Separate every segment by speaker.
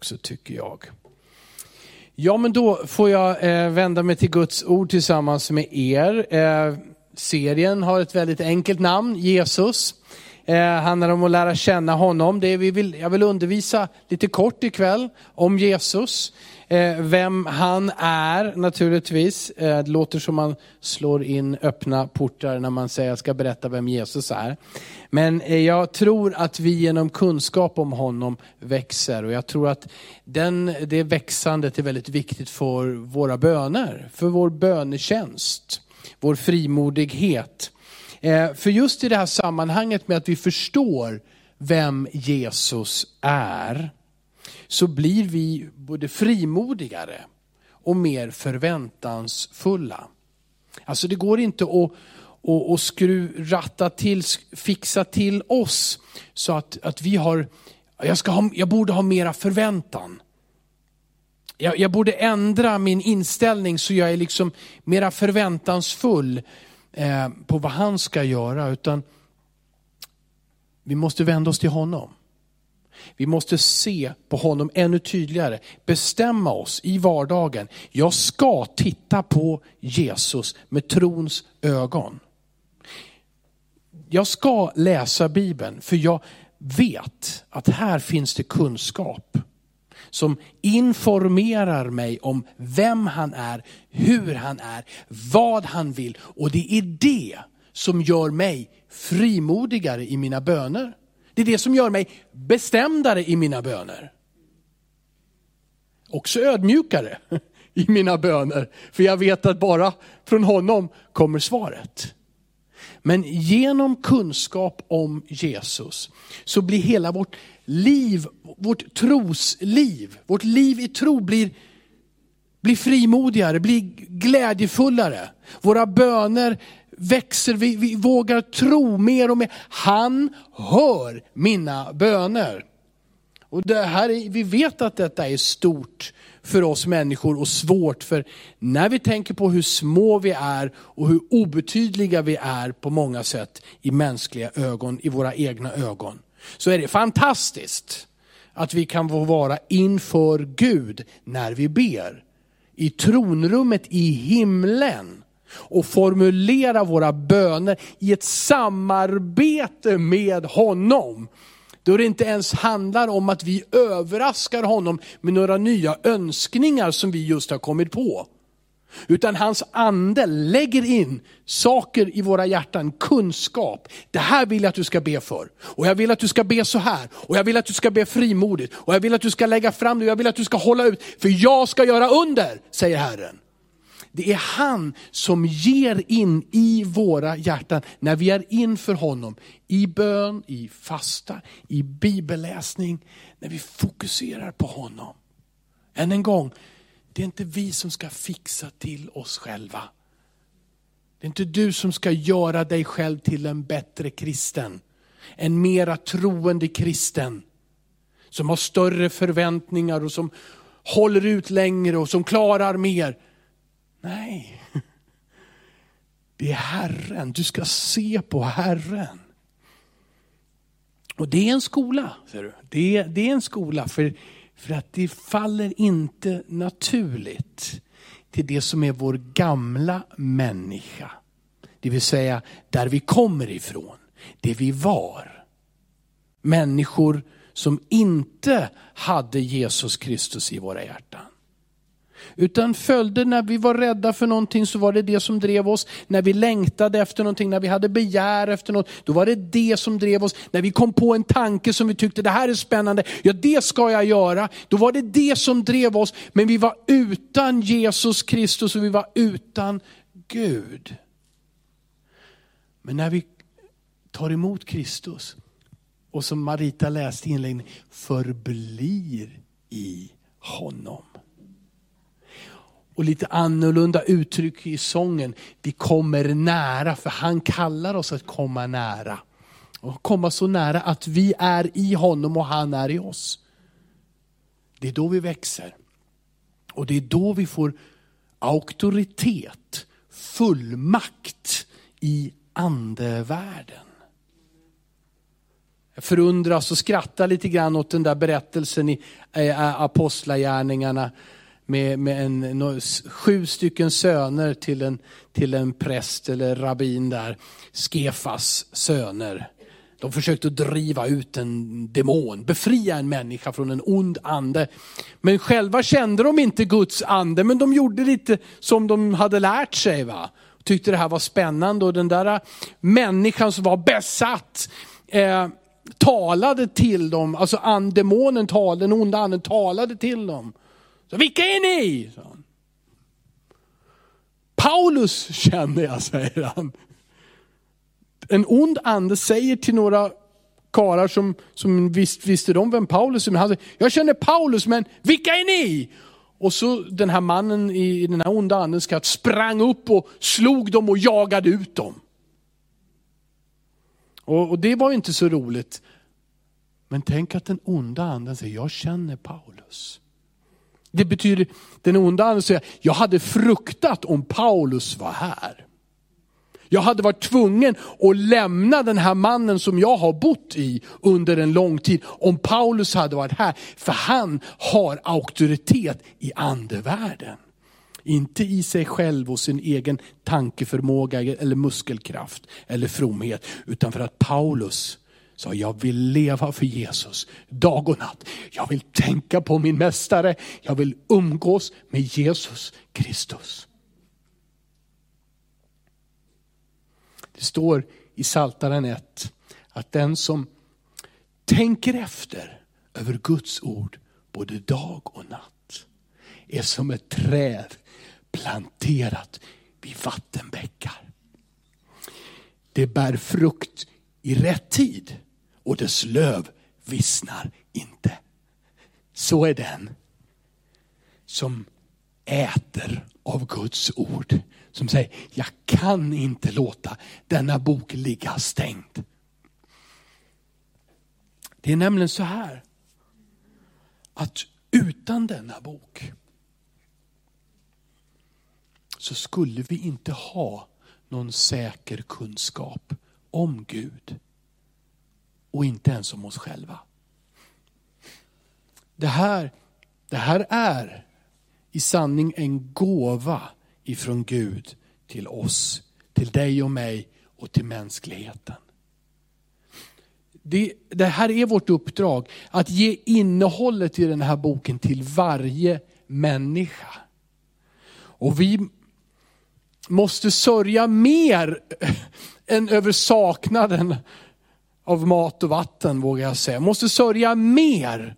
Speaker 1: också tycker jag. Ja, men då får jag eh, vända mig till Guds ord tillsammans med er. Eh, serien har ett väldigt enkelt namn, Jesus. Eh, handlar om att lära känna honom. Det vi vill, jag vill undervisa lite kort ikväll om Jesus. Eh, vem han är naturligtvis. Eh, det låter som man slår in öppna portar när man säger att jag ska berätta vem Jesus är. Men eh, jag tror att vi genom kunskap om honom växer och jag tror att den, det växandet är väldigt viktigt för våra böner, för vår bönetjänst, vår frimodighet. Eh, för just i det här sammanhanget med att vi förstår vem Jesus är, så blir vi både frimodigare och mer förväntansfulla. Alltså det går inte att, och, och skru, ratta till, fixa till oss så att, att vi har, jag, ska ha, jag borde ha mera förväntan. Jag, jag borde ändra min inställning så jag är liksom mera förväntansfull eh, på vad han ska göra. Utan vi måste vända oss till honom. Vi måste se på honom ännu tydligare. Bestämma oss i vardagen. Jag ska titta på Jesus med trons ögon. Jag ska läsa Bibeln för jag vet att här finns det kunskap som informerar mig om vem han är, hur han är, vad han vill. Och det är det som gör mig frimodigare i mina böner. Det är det som gör mig bestämdare i mina böner. Också ödmjukare i mina böner, för jag vet att bara från honom kommer svaret. Men genom kunskap om Jesus så blir hela vårt liv, vårt trosliv, vårt liv i tro blir, blir frimodigare, blir glädjefullare. Våra böner växer, vi, vi vågar tro mer och mer. Han hör mina böner. Och det här vi vet att detta är stort för oss människor och svårt för när vi tänker på hur små vi är och hur obetydliga vi är på många sätt i mänskliga ögon, i våra egna ögon. Så är det fantastiskt att vi kan få vara inför Gud när vi ber. I tronrummet i himlen och formulera våra böner i ett samarbete med honom. Då det inte ens handlar om att vi överraskar honom med några nya önskningar som vi just har kommit på. Utan hans ande lägger in saker i våra hjärtan, kunskap. Det här vill jag att du ska be för. Och jag vill att du ska be så här. Och jag vill att du ska be frimodigt. Och jag vill att du ska lägga fram det. Och jag vill att du ska hålla ut. För jag ska göra under, säger Herren. Det är han som ger in i våra hjärtan när vi är inför honom. I bön, i fasta, i bibelläsning. När vi fokuserar på honom. Än en gång, det är inte vi som ska fixa till oss själva. Det är inte du som ska göra dig själv till en bättre kristen. En mera troende kristen. Som har större förväntningar och som håller ut längre och som klarar mer. Nej, det är Herren. Du ska se på Herren. Och det är en skola. Ser du? Det, det är en skola för, för att det faller inte naturligt till det som är vår gamla människa. Det vill säga där vi kommer ifrån, det vi var. Människor som inte hade Jesus Kristus i våra hjärtan. Utan följde när vi var rädda för någonting så var det det som drev oss. När vi längtade efter någonting, när vi hade begär efter något, då var det det som drev oss. När vi kom på en tanke som vi tyckte, det här är spännande, ja det ska jag göra. Då var det det som drev oss. Men vi var utan Jesus Kristus och vi var utan Gud. Men när vi tar emot Kristus och som Marita läste i inledningen, förblir i honom och lite annorlunda uttryck i sången. Vi kommer nära, för han kallar oss att komma nära. Och komma så nära att vi är i honom och han är i oss. Det är då vi växer. Och det är då vi får auktoritet, fullmakt i andevärlden. Jag förundras och skrattar lite grann åt den där berättelsen i eh, Apostlagärningarna med, med en, no, sju stycken söner till en, till en präst eller rabbin där, Skefas söner. De försökte driva ut en demon, befria en människa från en ond ande. Men själva kände de inte Guds ande, men de gjorde lite som de hade lärt sig. Va? Tyckte det här var spännande och den där äh, människan som var besatt eh, talade till dem, alltså andemonen talade, den onda anden talade till dem. Så, Vilka är ni? Paulus känner jag, säger han en ond ande säger till några karar som, som visst, visste de vem Paulus är, men han säger, jag känner Paulus, men vilka är ni? Och så den här mannen i den här onda andens skatt sprang upp och slog dem och jagade ut dem. Och, och det var inte så roligt. Men tänk att den onda anden säger, jag känner Paulus. Det betyder, den onda anden säger, jag hade fruktat om Paulus var här. Jag hade varit tvungen att lämna den här mannen som jag har bott i under en lång tid om Paulus hade varit här. För han har auktoritet i andevärlden. Inte i sig själv och sin egen tankeförmåga eller muskelkraft eller fromhet. Utan för att Paulus sa, jag vill leva för Jesus dag och natt. Jag vill tänka på min mästare. Jag vill umgås med Jesus Kristus. Det står i Saltaren 1 att den som tänker efter över Guds ord både dag och natt är som ett träd planterat vid vattenbäckar. Det bär frukt i rätt tid och dess löv vissnar inte. Så är den som äter av Guds ord som säger, jag kan inte låta denna bok ligga stängd. Det är nämligen så här, att utan denna bok så skulle vi inte ha någon säker kunskap om Gud och inte ens om oss själva. Det här, det här är i sanning en gåva ifrån Gud till oss, till dig och mig och till mänskligheten. Det, det, här är vårt uppdrag, att ge innehållet i den här boken till varje människa. Och vi måste sörja mer än över saknaden av mat och vatten, vågar jag säga. Måste sörja mer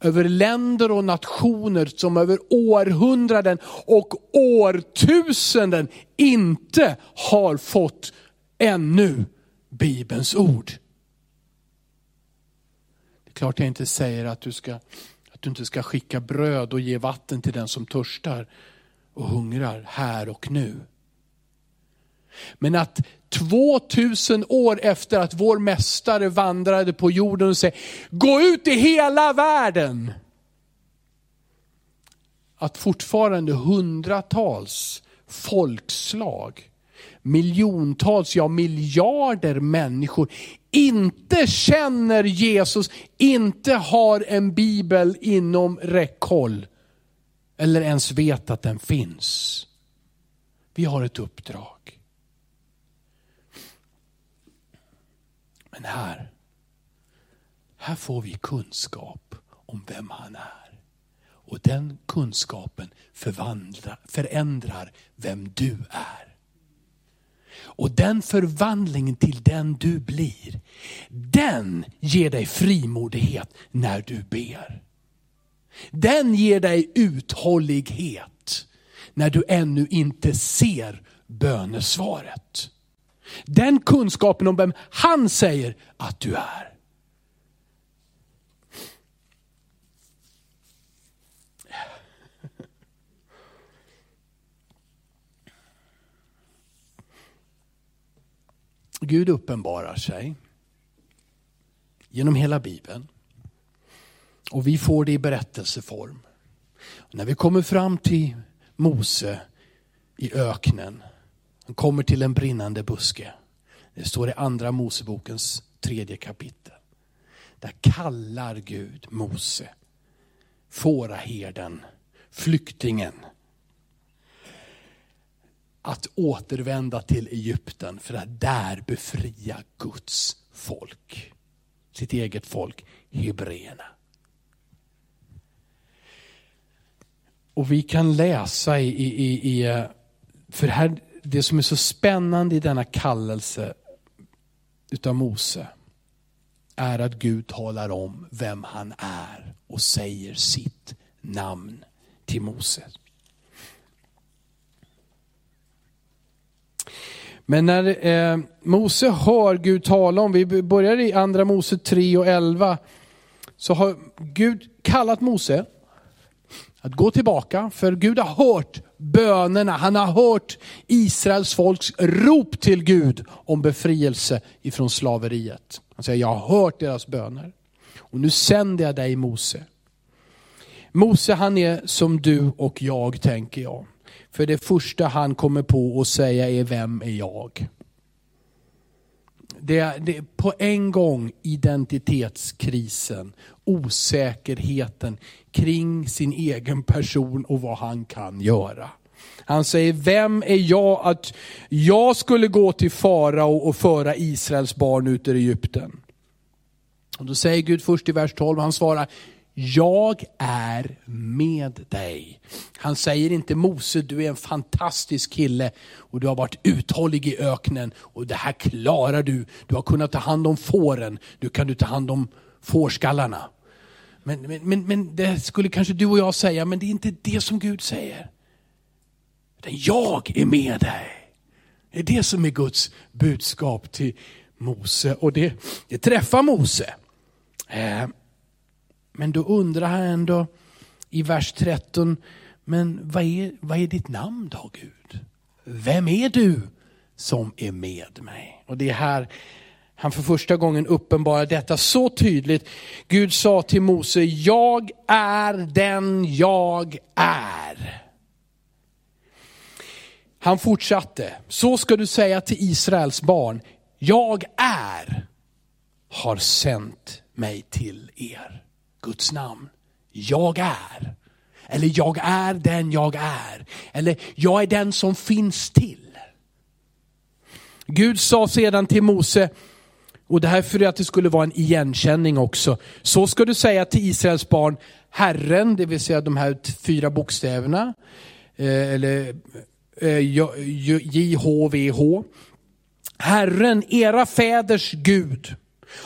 Speaker 1: över länder och nationer som över århundraden och årtusenden inte har fått ännu Bibelns ord. Det är klart jag inte säger att du, ska, att du inte ska skicka bröd och ge vatten till den som törstar och hungrar här och nu. Men att 2000 år efter att vår mästare vandrade på jorden och säger, gå ut i hela världen. Att fortfarande hundratals folkslag, miljontals, ja miljarder människor inte känner Jesus, inte har en bibel inom räckhåll. Eller ens vet att den finns. Vi har ett uppdrag. Men här, här får vi kunskap om vem han är. Och den kunskapen förändrar vem du är. Och den förvandlingen till den du blir, den ger dig frimodighet när du ber. Den ger dig uthållighet när du ännu inte ser bönesvaret. Den kunskapen om vem han säger att du är. Gud uppenbarar sig genom hela Bibeln. Och vi får det i berättelseform. När vi kommer fram till Mose i öknen kommer till en brinnande buske. Det står i andra Mosebokens tredje kapitel. där kallar Gud Mose, fåraherden, flyktingen, att återvända till Egypten för att där befria Guds folk. Sitt eget folk, hebreerna. Och vi kan läsa i, i, i eh, för här, det som är så spännande i denna kallelse utav Mose är att Gud talar om vem han är och säger sitt namn till Mose. Men när eh, Mose hör Gud tala om, vi börjar i andra Mose 3 och 11, så har Gud kallat Mose att gå tillbaka, för Gud har hört bönerna, han har hört Israels folks rop till Gud om befrielse ifrån slaveriet. Han säger, jag har hört deras böner och nu sänder jag dig Mose. Mose han är som du och jag tänker jag. För det första han kommer på att säga är, vem är jag? Det är, det är på en gång identitetskrisen, osäkerheten kring sin egen person och vad han kan göra. Han säger, vem är jag att jag skulle gå till farao och föra Israels barn ut ur Egypten? Och då säger Gud först i vers 12, han svarar, jag är med dig. Han säger inte Mose, du är en fantastisk kille och du har varit uthållig i öknen och det här klarar du. Du har kunnat ta hand om fåren, du kan du ta hand om fårskallarna. Men, men, men, men det skulle kanske du och jag säga, men det är inte det som Gud säger. Jag är med dig. Det är det som är Guds budskap till Mose och det, det träffar Mose. Eh, men då undrar han ändå i vers 13, men vad är, vad är ditt namn då Gud? Vem är du som är med mig? Och det är här han för första gången uppenbarar detta så tydligt. Gud sa till Mose, jag är den jag är. Han fortsatte, så ska du säga till Israels barn, jag är, har sänt mig till er. Guds namn. Jag är. Eller jag är den jag är. Eller jag är den som finns till. Gud sa sedan till Mose, och det här för att det skulle vara en igenkänning också. Så ska du säga till Israels barn, Herren, det vill säga de här fyra bokstäverna, eh, eller eh, JHVH. Herren, era fäders Gud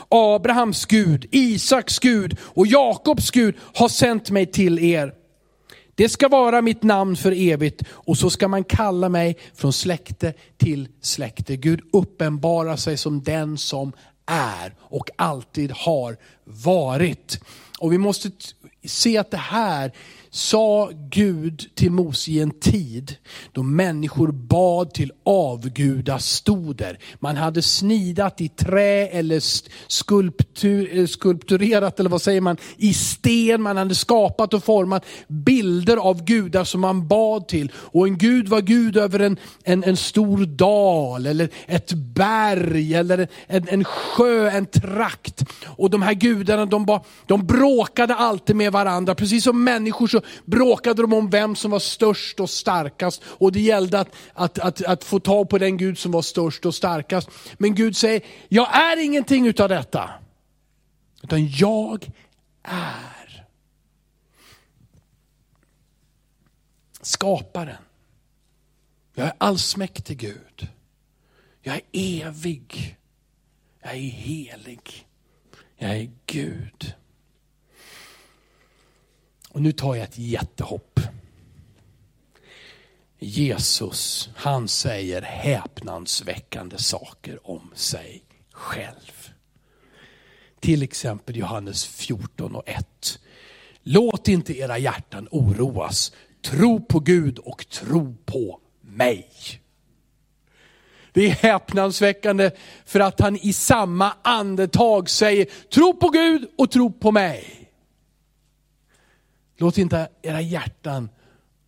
Speaker 1: Abrahams Gud, Isaks Gud och Jakobs Gud har sänt mig till er. Det ska vara mitt namn för evigt och så ska man kalla mig från släkte till släkte. Gud uppenbarar sig som den som är och alltid har varit. Och vi måste se att det här sa Gud till Mose i en tid då människor bad till avgudastoder. Man hade snidat i trä eller skulptur, eh, skulpturerat, eller vad säger man, i sten. Man hade skapat och format bilder av gudar som man bad till. Och en gud var gud över en, en, en stor dal, eller ett berg, eller en, en sjö, en trakt. Och de här gudarna de, ba, de bråkade alltid med varandra, precis som människor så bråkade de om vem som var störst och starkast. Och det gällde att, att, att, att få tag på den Gud som var störst och starkast. Men Gud säger, jag är ingenting utav detta. Utan jag är. Skaparen. Jag är allsmäktig Gud. Jag är evig. Jag är helig. Jag är Gud. Och nu tar jag ett jättehopp. Jesus, han säger häpnadsväckande saker om sig själv. Till exempel Johannes 14 och 1. Låt inte era hjärtan oroas. Tro på Gud och tro på mig. Det är häpnadsväckande för att han i samma andetag säger, tro på Gud och tro på mig. Låt inte era hjärtan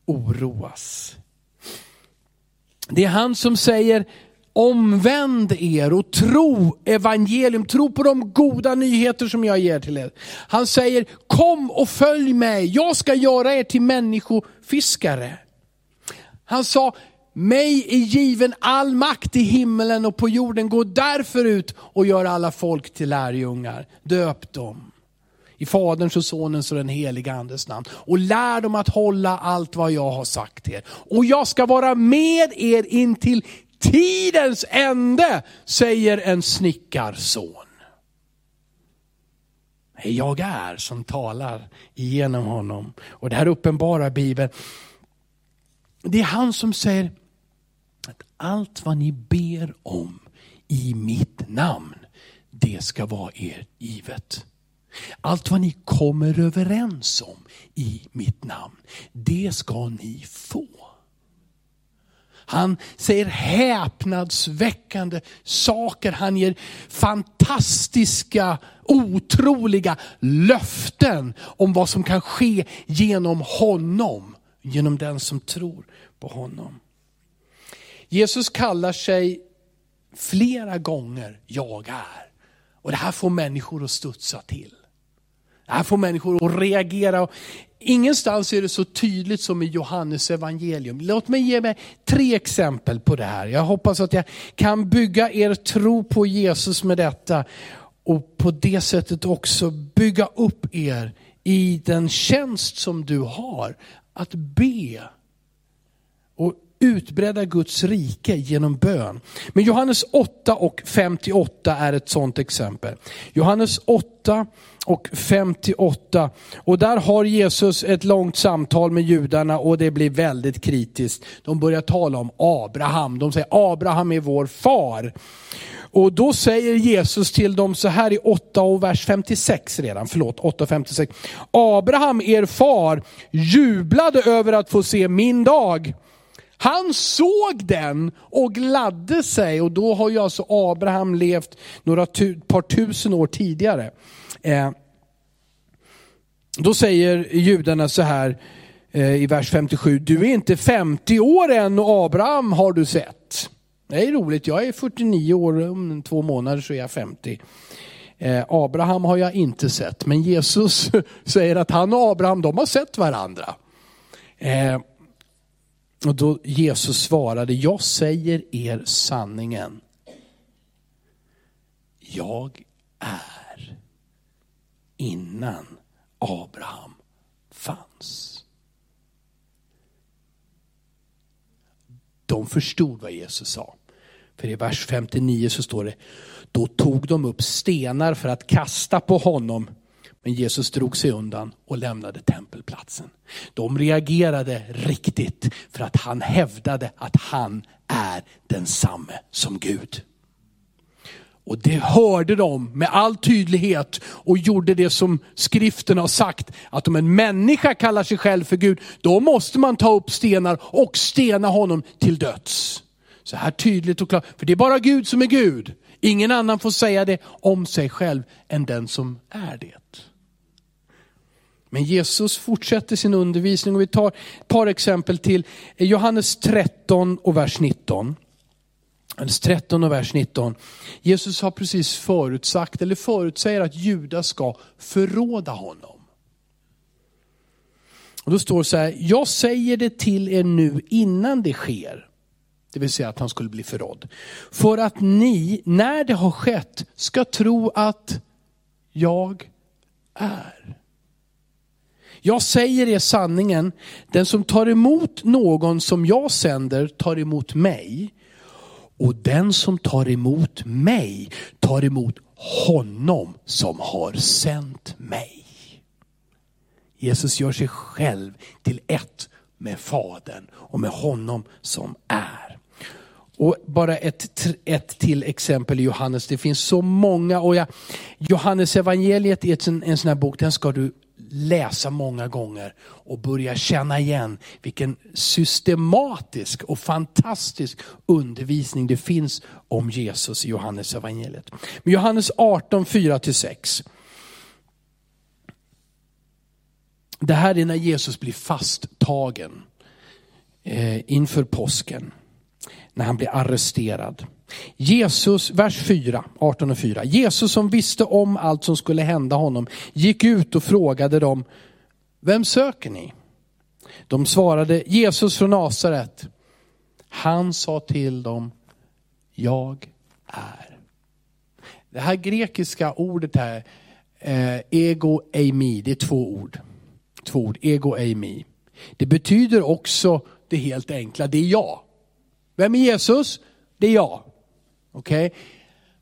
Speaker 1: oroas. Det är han som säger omvänd er och tro evangelium, tro på de goda nyheter som jag ger till er. Han säger, kom och följ mig, jag ska göra er till människofiskare. Han sa, mig är given all makt i himmelen och på jorden, gå därför ut och gör alla folk till lärjungar. Döp dem. I Faderns och Sonens och den heliga Andes namn. Och lär dem att hålla allt vad jag har sagt er. Och jag ska vara med er in till tidens ände, säger en snickarson. Jag är som talar genom honom. Och det här uppenbara Bibeln. Det är han som säger att allt vad ni ber om i mitt namn, det ska vara er givet. Allt vad ni kommer överens om i mitt namn, det ska ni få. Han säger häpnadsväckande saker. Han ger fantastiska, otroliga löften om vad som kan ske genom honom. Genom den som tror på honom. Jesus kallar sig flera gånger jag är. Och det här får människor att studsa till. Det här får människor att reagera. Ingenstans är det så tydligt som i Johannes evangelium. Låt mig ge mig tre exempel på det här. Jag hoppas att jag kan bygga er tro på Jesus med detta och på det sättet också bygga upp er i den tjänst som du har. Att be och utbredda Guds rike genom bön. Men Johannes 8 och 58 är ett sådant exempel. Johannes 8 och 58. Och där har Jesus ett långt samtal med judarna och det blir väldigt kritiskt. De börjar tala om Abraham. De säger Abraham är vår far. Och då säger Jesus till dem så här i 8 och vers 56 redan, förlåt 8 och 56. Abraham er far jublade över att få se min dag. Han såg den och gladde sig och då har ju alltså Abraham levt några tu, par tusen år tidigare. Eh, då säger judarna så här eh, i vers 57, du är inte 50 år än och Abraham har du sett. Det är roligt, jag är 49 år, om två månader så är jag 50. Eh, Abraham har jag inte sett, men Jesus säger att han och Abraham de har sett varandra. Eh, och då Jesus svarade, jag säger er sanningen. Jag är innan Abraham fanns. De förstod vad Jesus sa. För i vers 59 så står det, då tog de upp stenar för att kasta på honom. Men Jesus drog sig undan och lämnade tempelplatsen. De reagerade riktigt för att han hävdade att han är densamme som Gud. Och det hörde de med all tydlighet och gjorde det som skriften har sagt, att om en människa kallar sig själv för Gud, då måste man ta upp stenar och stena honom till döds. Så här tydligt och klart, för det är bara Gud som är Gud. Ingen annan får säga det om sig själv än den som är det. Men Jesus fortsätter sin undervisning och vi tar ett par exempel till. Johannes 13 och vers 19. Johannes 13 och vers 19. Jesus har precis förutsagt, eller förutsäger att Judas ska förråda honom. Och då står det så här, jag säger det till er nu innan det sker. Det vill säga att han skulle bli förrådd. För att ni, när det har skett, ska tro att jag är. Jag säger er sanningen, den som tar emot någon som jag sänder tar emot mig. Och den som tar emot mig tar emot honom som har sänt mig. Jesus gör sig själv till ett med Fadern och med honom som är. Och bara ett, ett till exempel i Johannes, det finns så många. Och jag, Johannes evangeliet är en, en sån här bok, den ska du läsa många gånger och börja känna igen vilken systematisk och fantastisk undervisning det finns om Jesus i Johannes evangeliet. Men Johannes 18, 4-6. Det här är när Jesus blir fasttagen eh, inför påsken. När han blir arresterad. Jesus, vers 4, 18 och 4. Jesus som visste om allt som skulle hända honom gick ut och frågade dem, vem söker ni? De svarade, Jesus från Nasaret. Han sa till dem, jag är. Det här grekiska ordet här, eh, ego eimi, det är två ord. Två ord, ego eimi. Det betyder också det helt enkla, det är jag. Vem är Jesus? Det är jag. Okej? Okay?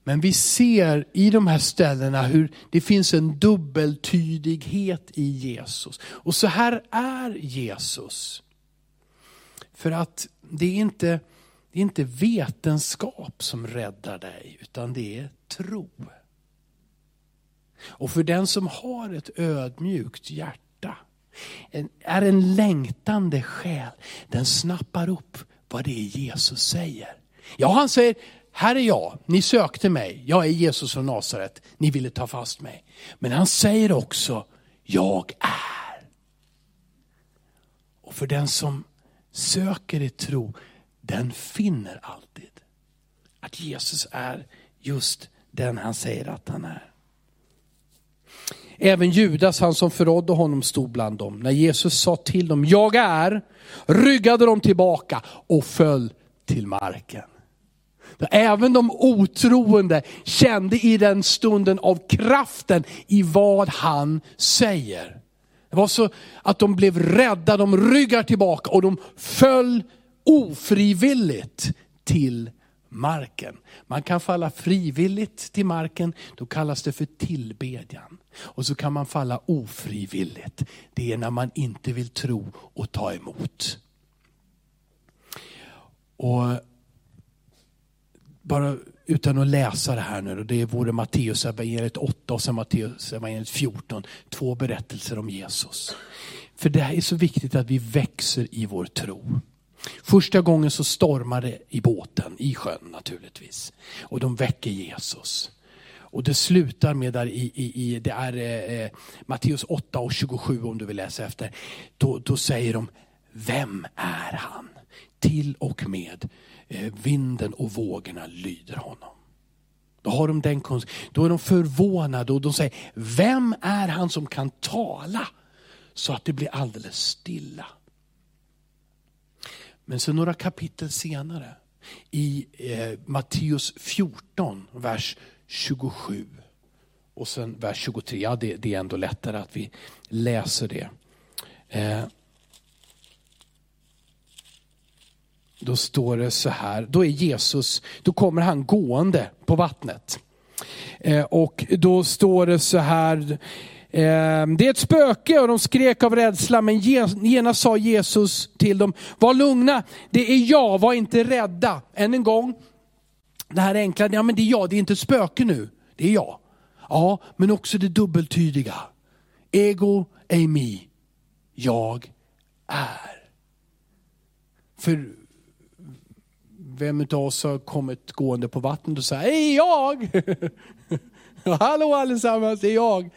Speaker 1: Men vi ser i de här ställena hur det finns en dubbeltydighet i Jesus. Och så här är Jesus. För att det är inte, det är inte vetenskap som räddar dig, utan det är tro. Och för den som har ett ödmjukt hjärta, är en längtande själ, den snappar upp vad det är Jesus säger. Ja, han säger, här är jag, ni sökte mig, jag är Jesus från Nasaret, ni ville ta fast mig. Men han säger också, jag är. Och för den som söker i tro, den finner alltid att Jesus är just den han säger att han är. Även Judas, han som förrådde honom, stod bland dem. När Jesus sa till dem, jag är, ryggade de tillbaka och föll till marken. Även de otroende kände i den stunden av kraften i vad han säger. Det var så att de blev rädda, de ryggar tillbaka och de föll ofrivilligt till marken. Man kan falla frivilligt till marken, då kallas det för tillbedjan. Och så kan man falla ofrivilligt. Det är när man inte vill tro och ta emot. Och bara utan att läsa det här nu, det vore Matteusevangeliet Matteus evangeliet 8 och sen Matteus evangeliet 14, två berättelser om Jesus. För det här är så viktigt att vi växer i vår tro. Första gången så stormar det i båten, i sjön naturligtvis. Och de väcker Jesus. Och det slutar med, där i, i, i det är eh, eh Matteus 8 och 27 om du vill läsa efter. Då, då säger de, vem är han? Till och med Eh, vinden och vågorna lyder honom. Då, har de den, då är de förvånade och de säger, vem är han som kan tala så att det blir alldeles stilla? Men så några kapitel senare, i eh, Matteus 14, vers 27 och sen vers 23, ja det, det är ändå lättare att vi läser det. Eh, då står det så här, då är Jesus, då kommer han gående på vattnet. Eh, och då står det så här, eh, det är ett spöke och de skrek av rädsla, men genast sa Jesus till dem, var lugna, det är jag, var inte rädda. Än en gång, det här enkla, ja men det är jag, det är inte ett spöke nu, det är jag. Ja, men också det dubbeltydiga. Ego eimi, jag är. För vem av oss har kommit gående på vattnet och sagt, hej jag! Hallå allesammans, det är jag.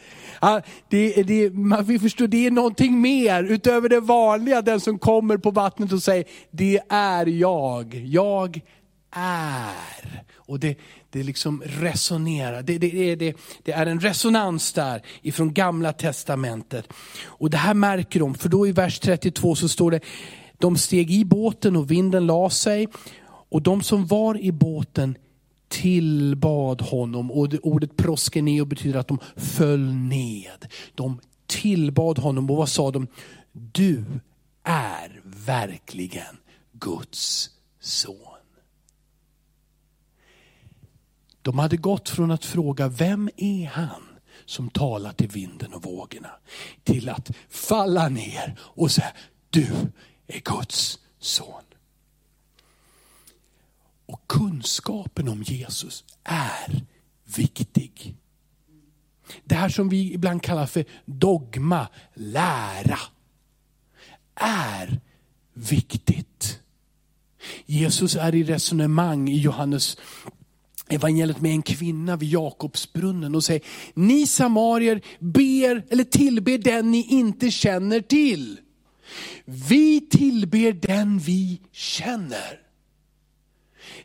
Speaker 1: Det, det, man vill förstå, det är någonting mer utöver det vanliga, den som kommer på vattnet och säger, det är jag. Jag är. Och det, det liksom resonerar, det, det, det, det är en resonans där ifrån gamla testamentet. Och det här märker de, för då i vers 32 så står det, de steg i båten och vinden la sig. Och de som var i båten tillbad honom. Och ordet proskeneo betyder att de föll ned. De tillbad honom och vad sa de? Du är verkligen Guds son. De hade gått från att fråga, vem är han som talar till vinden och vågorna? Till att falla ner och säga, du är Guds son. Och kunskapen om Jesus är viktig. Det här som vi ibland kallar för dogma, lära, är viktigt. Jesus är i resonemang i Johannes evangeliet med en kvinna vid Jakobsbrunnen och säger, ni samarier ber eller tillber den ni inte känner till. Vi tillber den vi känner.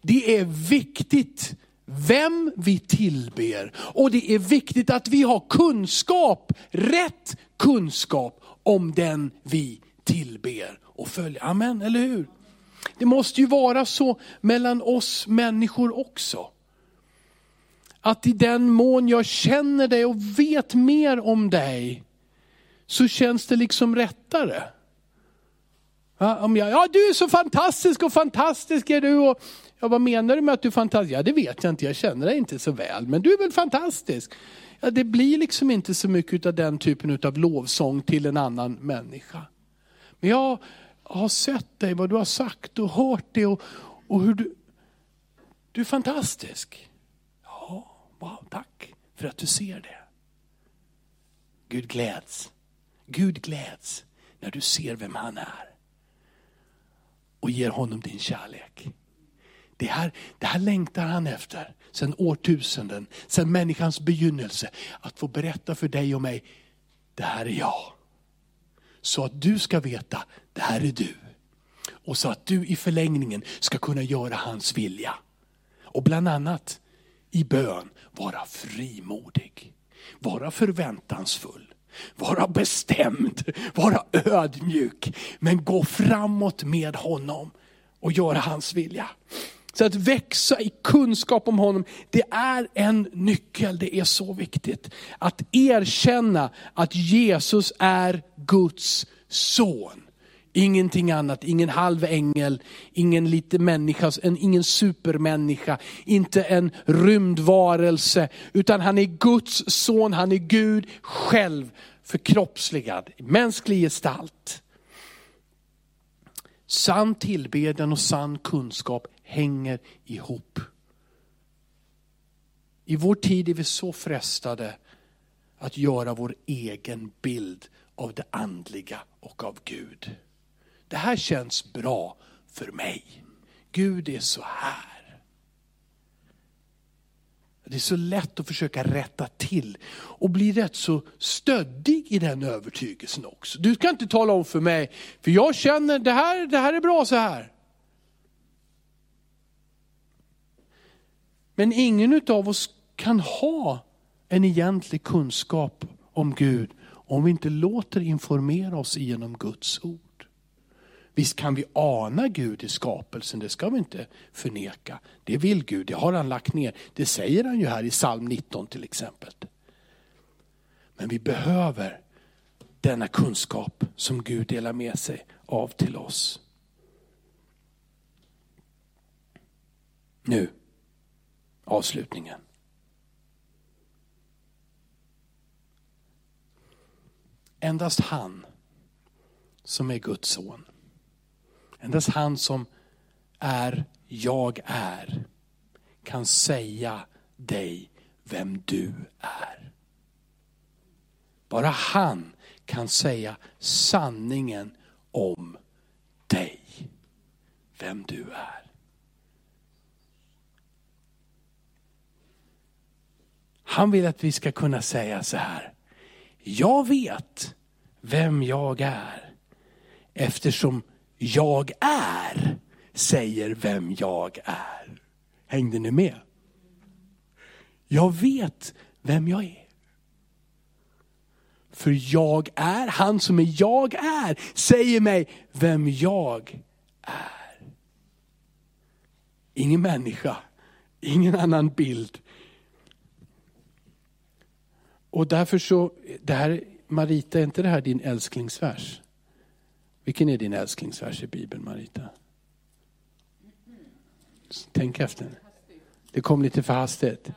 Speaker 1: Det är viktigt vem vi tillber. Och det är viktigt att vi har kunskap, rätt kunskap om den vi tillber och följer. Amen, eller hur? Det måste ju vara så mellan oss människor också. Att i den mån jag känner dig och vet mer om dig, så känns det liksom rättare. Ja, om jag, ja du är så fantastisk och fantastisk är du. Och, ja, vad menar du med att du är fantastisk? Ja det vet jag inte, jag känner dig inte så väl. Men du är väl fantastisk? Ja, det blir liksom inte så mycket av den typen av lovsång till en annan människa. Men jag har sett dig, vad du har sagt och hört det och, och hur du... Du är fantastisk. Ja, wow, tack för att du ser det. Gud gläds. Gud gläds när du ser vem han är. Och ger honom din kärlek. Det här, det här längtar han efter sedan årtusenden, sedan människans begynnelse. Att få berätta för dig och mig, det här är jag. Så att du ska veta, det här är du. Och så att du i förlängningen ska kunna göra hans vilja. Och bland annat i bön vara frimodig, vara förväntansfull, vara bestämd, vara ödmjuk. Men gå framåt med honom och göra hans vilja. Så att växa i kunskap om honom, det är en nyckel, det är så viktigt. Att erkänna att Jesus är Guds son. Ingenting annat, ingen halv ängel, ingen liten människa, ingen supermänniska, inte en rymdvarelse, utan han är Guds son, han är Gud själv. Förkroppsligad, mänsklig gestalt. Sann tillbedjan och sann kunskap hänger ihop. I vår tid är vi så frestade att göra vår egen bild av det andliga och av Gud. Det här känns bra för mig. Gud är så här. Det är så lätt att försöka rätta till och bli rätt så stöddig i den övertygelsen också. Du ska inte tala om för mig, för jag känner det här, det här är bra så här. Men ingen av oss kan ha en egentlig kunskap om Gud om vi inte låter informera oss genom Guds ord. Visst kan vi ana Gud i skapelsen, det ska vi inte förneka. Det vill Gud, det har han lagt ner. Det säger han ju här i psalm 19 till exempel. Men vi behöver denna kunskap som Gud delar med sig av till oss. Nu, avslutningen. Endast han som är Guds son. Endast han som är jag är kan säga dig vem du är. Bara han kan säga sanningen om dig. Vem du är. Han vill att vi ska kunna säga så här. Jag vet vem jag är eftersom jag är säger vem jag är. Hängde ni med? Jag vet vem jag är. För jag är, han som är jag är, säger mig vem jag är. Ingen människa, ingen annan bild. Och därför så, det här, Marita, är inte det här din älsklingsvers? Vilken är din älsklingsvers i Bibeln, Marita? Tänk efter. Det kom lite för hastigt.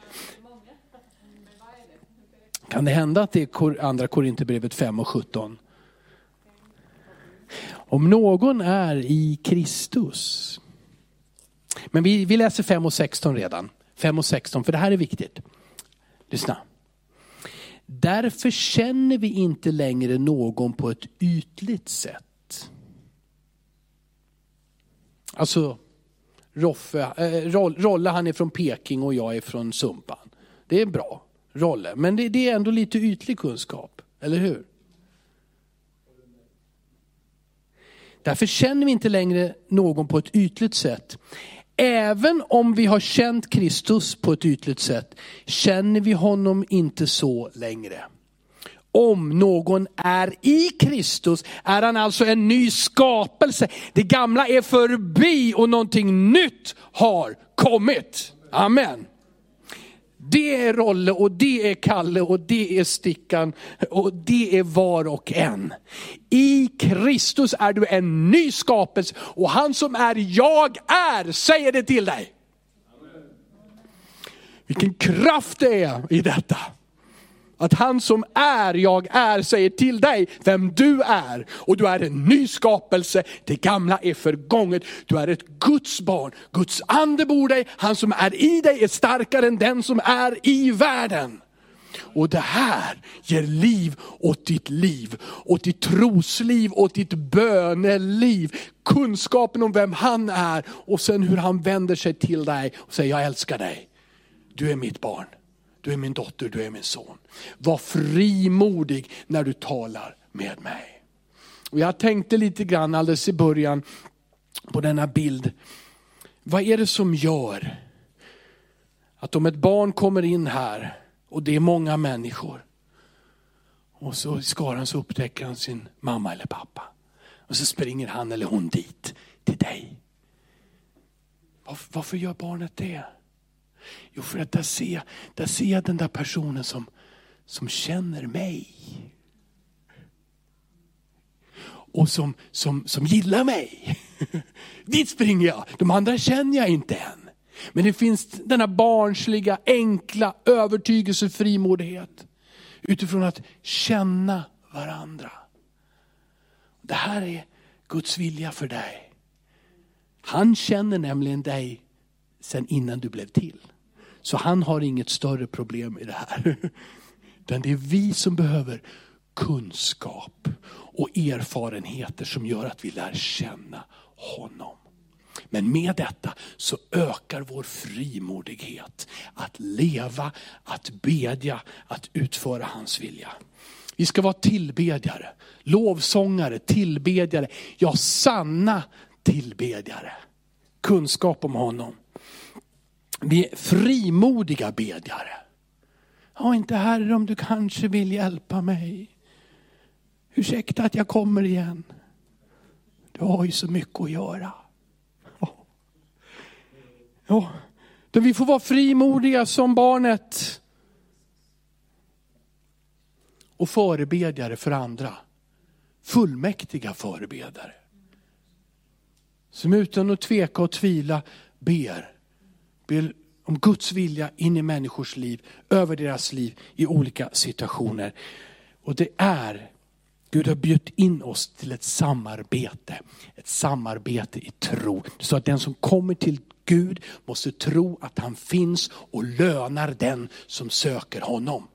Speaker 1: Kan det hända att det är andra Korinthierbrevet 5 och 17? Om någon är i Kristus. Men vi, vi läser 5 och 16 redan. 5 och 16, för det här är viktigt. Lyssna. Därför känner vi inte längre någon på ett ytligt sätt. Alltså, Roffe, äh, Rolle han är från Peking och jag är från Sumpan. Det är bra, Rolle. Men det, det är ändå lite ytlig kunskap, eller hur? Därför känner vi inte längre någon på ett ytligt sätt även om vi har känt Kristus på ett ytligt sätt, känner vi honom inte så längre. Om någon är i Kristus är han alltså en ny skapelse. Det gamla är förbi och någonting nytt har kommit. Amen. Det är Rolle och det är Kalle och det är Stickan och det är var och en. I Kristus är du en ny skapelse och han som är jag är säger det till dig. Vilken kraft det är i detta. Att han som är, jag är, säger till dig vem du är. Och du är en ny skapelse, det gamla är förgånget. Du är ett Guds barn, Guds ande bor dig, han som är i dig är starkare än den som är i världen. Och det här ger liv åt ditt liv, åt ditt trosliv, åt ditt böneliv. Kunskapen om vem han är och sen hur han vänder sig till dig och säger jag älskar dig. Du är mitt barn. Du är min dotter, du är min son. Var frimodig när du talar med mig. Och jag tänkte lite grann alldeles i början på denna bild. Vad är det som gör att om ett barn kommer in här och det är många människor och så i skaran så upptäcker han sin mamma eller pappa. Och så springer han eller hon dit till dig. Varför gör barnet det? Jo, för att där ser, där ser jag den där personen som, som känner mig. Och som, som, som gillar mig. Dit springer jag. De andra känner jag inte än. Men det finns denna barnsliga, enkla övertygelse, frimodighet. Utifrån att känna varandra. Det här är Guds vilja för dig. Han känner nämligen dig sen innan du blev till. Så han har inget större problem i det här. Utan det är vi som behöver kunskap och erfarenheter som gör att vi lär känna honom. Men med detta så ökar vår frimodighet att leva, att bedja, att utföra hans vilja. Vi ska vara tillbedjare, lovsångare, tillbedjare, ja sanna tillbedjare. Kunskap om honom. Vi är frimodiga bedjare. Ja, inte Herre om du kanske vill hjälpa mig. Ursäkta att jag kommer igen. Du har ju så mycket att göra. Ja, ja. vi får vara frimodiga som barnet. Och förebedjare för andra. Fullmäktiga förebedjare. Som utan att tveka och tvivla ber om Guds vilja in i människors liv, över deras liv i olika situationer. Och det är, Gud har bjudit in oss till ett samarbete. Ett samarbete i tro. Så att den som kommer till Gud måste tro att han finns och lönar den som söker honom.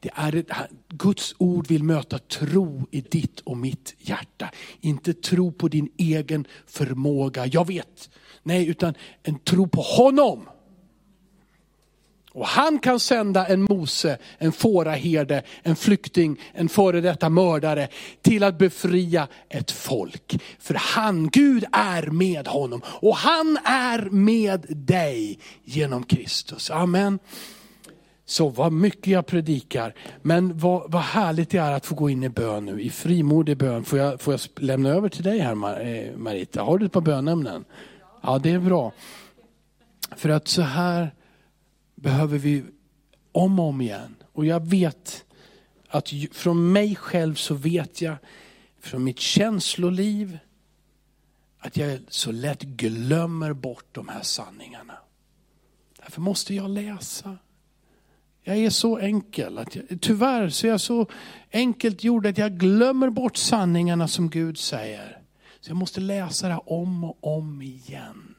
Speaker 1: Det är ett, Guds ord vill möta tro i ditt och mitt hjärta. Inte tro på din egen förmåga. Jag vet, Nej, utan en tro på honom. Och han kan sända en Mose, en fåraherde, en flykting, en före detta mördare till att befria ett folk. För han, Gud är med honom och han är med dig genom Kristus. Amen. Så vad mycket jag predikar. Men vad, vad härligt det är att få gå in i bön nu, i frimodig bön. Får jag, får jag lämna över till dig här eh, Marita? Har du ett par bönämnen? Ja, det är bra. För att så här behöver vi om och om igen. Och jag vet att från mig själv så vet jag, från mitt känsloliv, att jag så lätt glömmer bort de här sanningarna. Därför måste jag läsa. Jag är så enkel, att jag, tyvärr så är jag så enkelt gjord att jag glömmer bort sanningarna som Gud säger. Så jag måste läsa det om och om igen.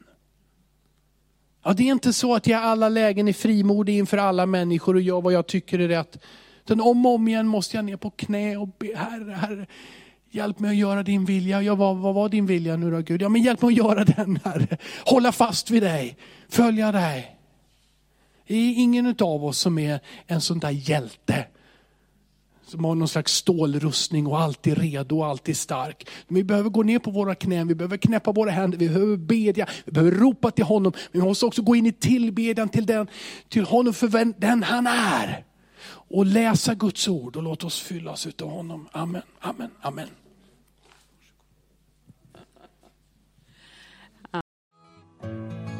Speaker 1: Ja, det är inte så att jag i alla lägen är frimodig inför alla människor och gör vad jag tycker är rätt. Utan om och om igen måste jag ner på knä och be, Herre, Herre, hjälp mig att göra din vilja. Ja, vad, vad var din vilja nu då Gud? Ja, men hjälp mig att göra den Herre. Hålla fast vid dig, följa dig. Det är ingen av oss som är en sån där hjälte som har någon slags stålrustning och alltid redo och alltid stark. Vi behöver gå ner på våra knän, vi behöver knäppa våra händer, vi behöver bedja, vi behöver ropa till honom. Men vi måste också gå in i tillbedjan till, den, till honom för den han är. Och läsa Guds ord och låt oss fyllas av honom. Amen, amen, amen.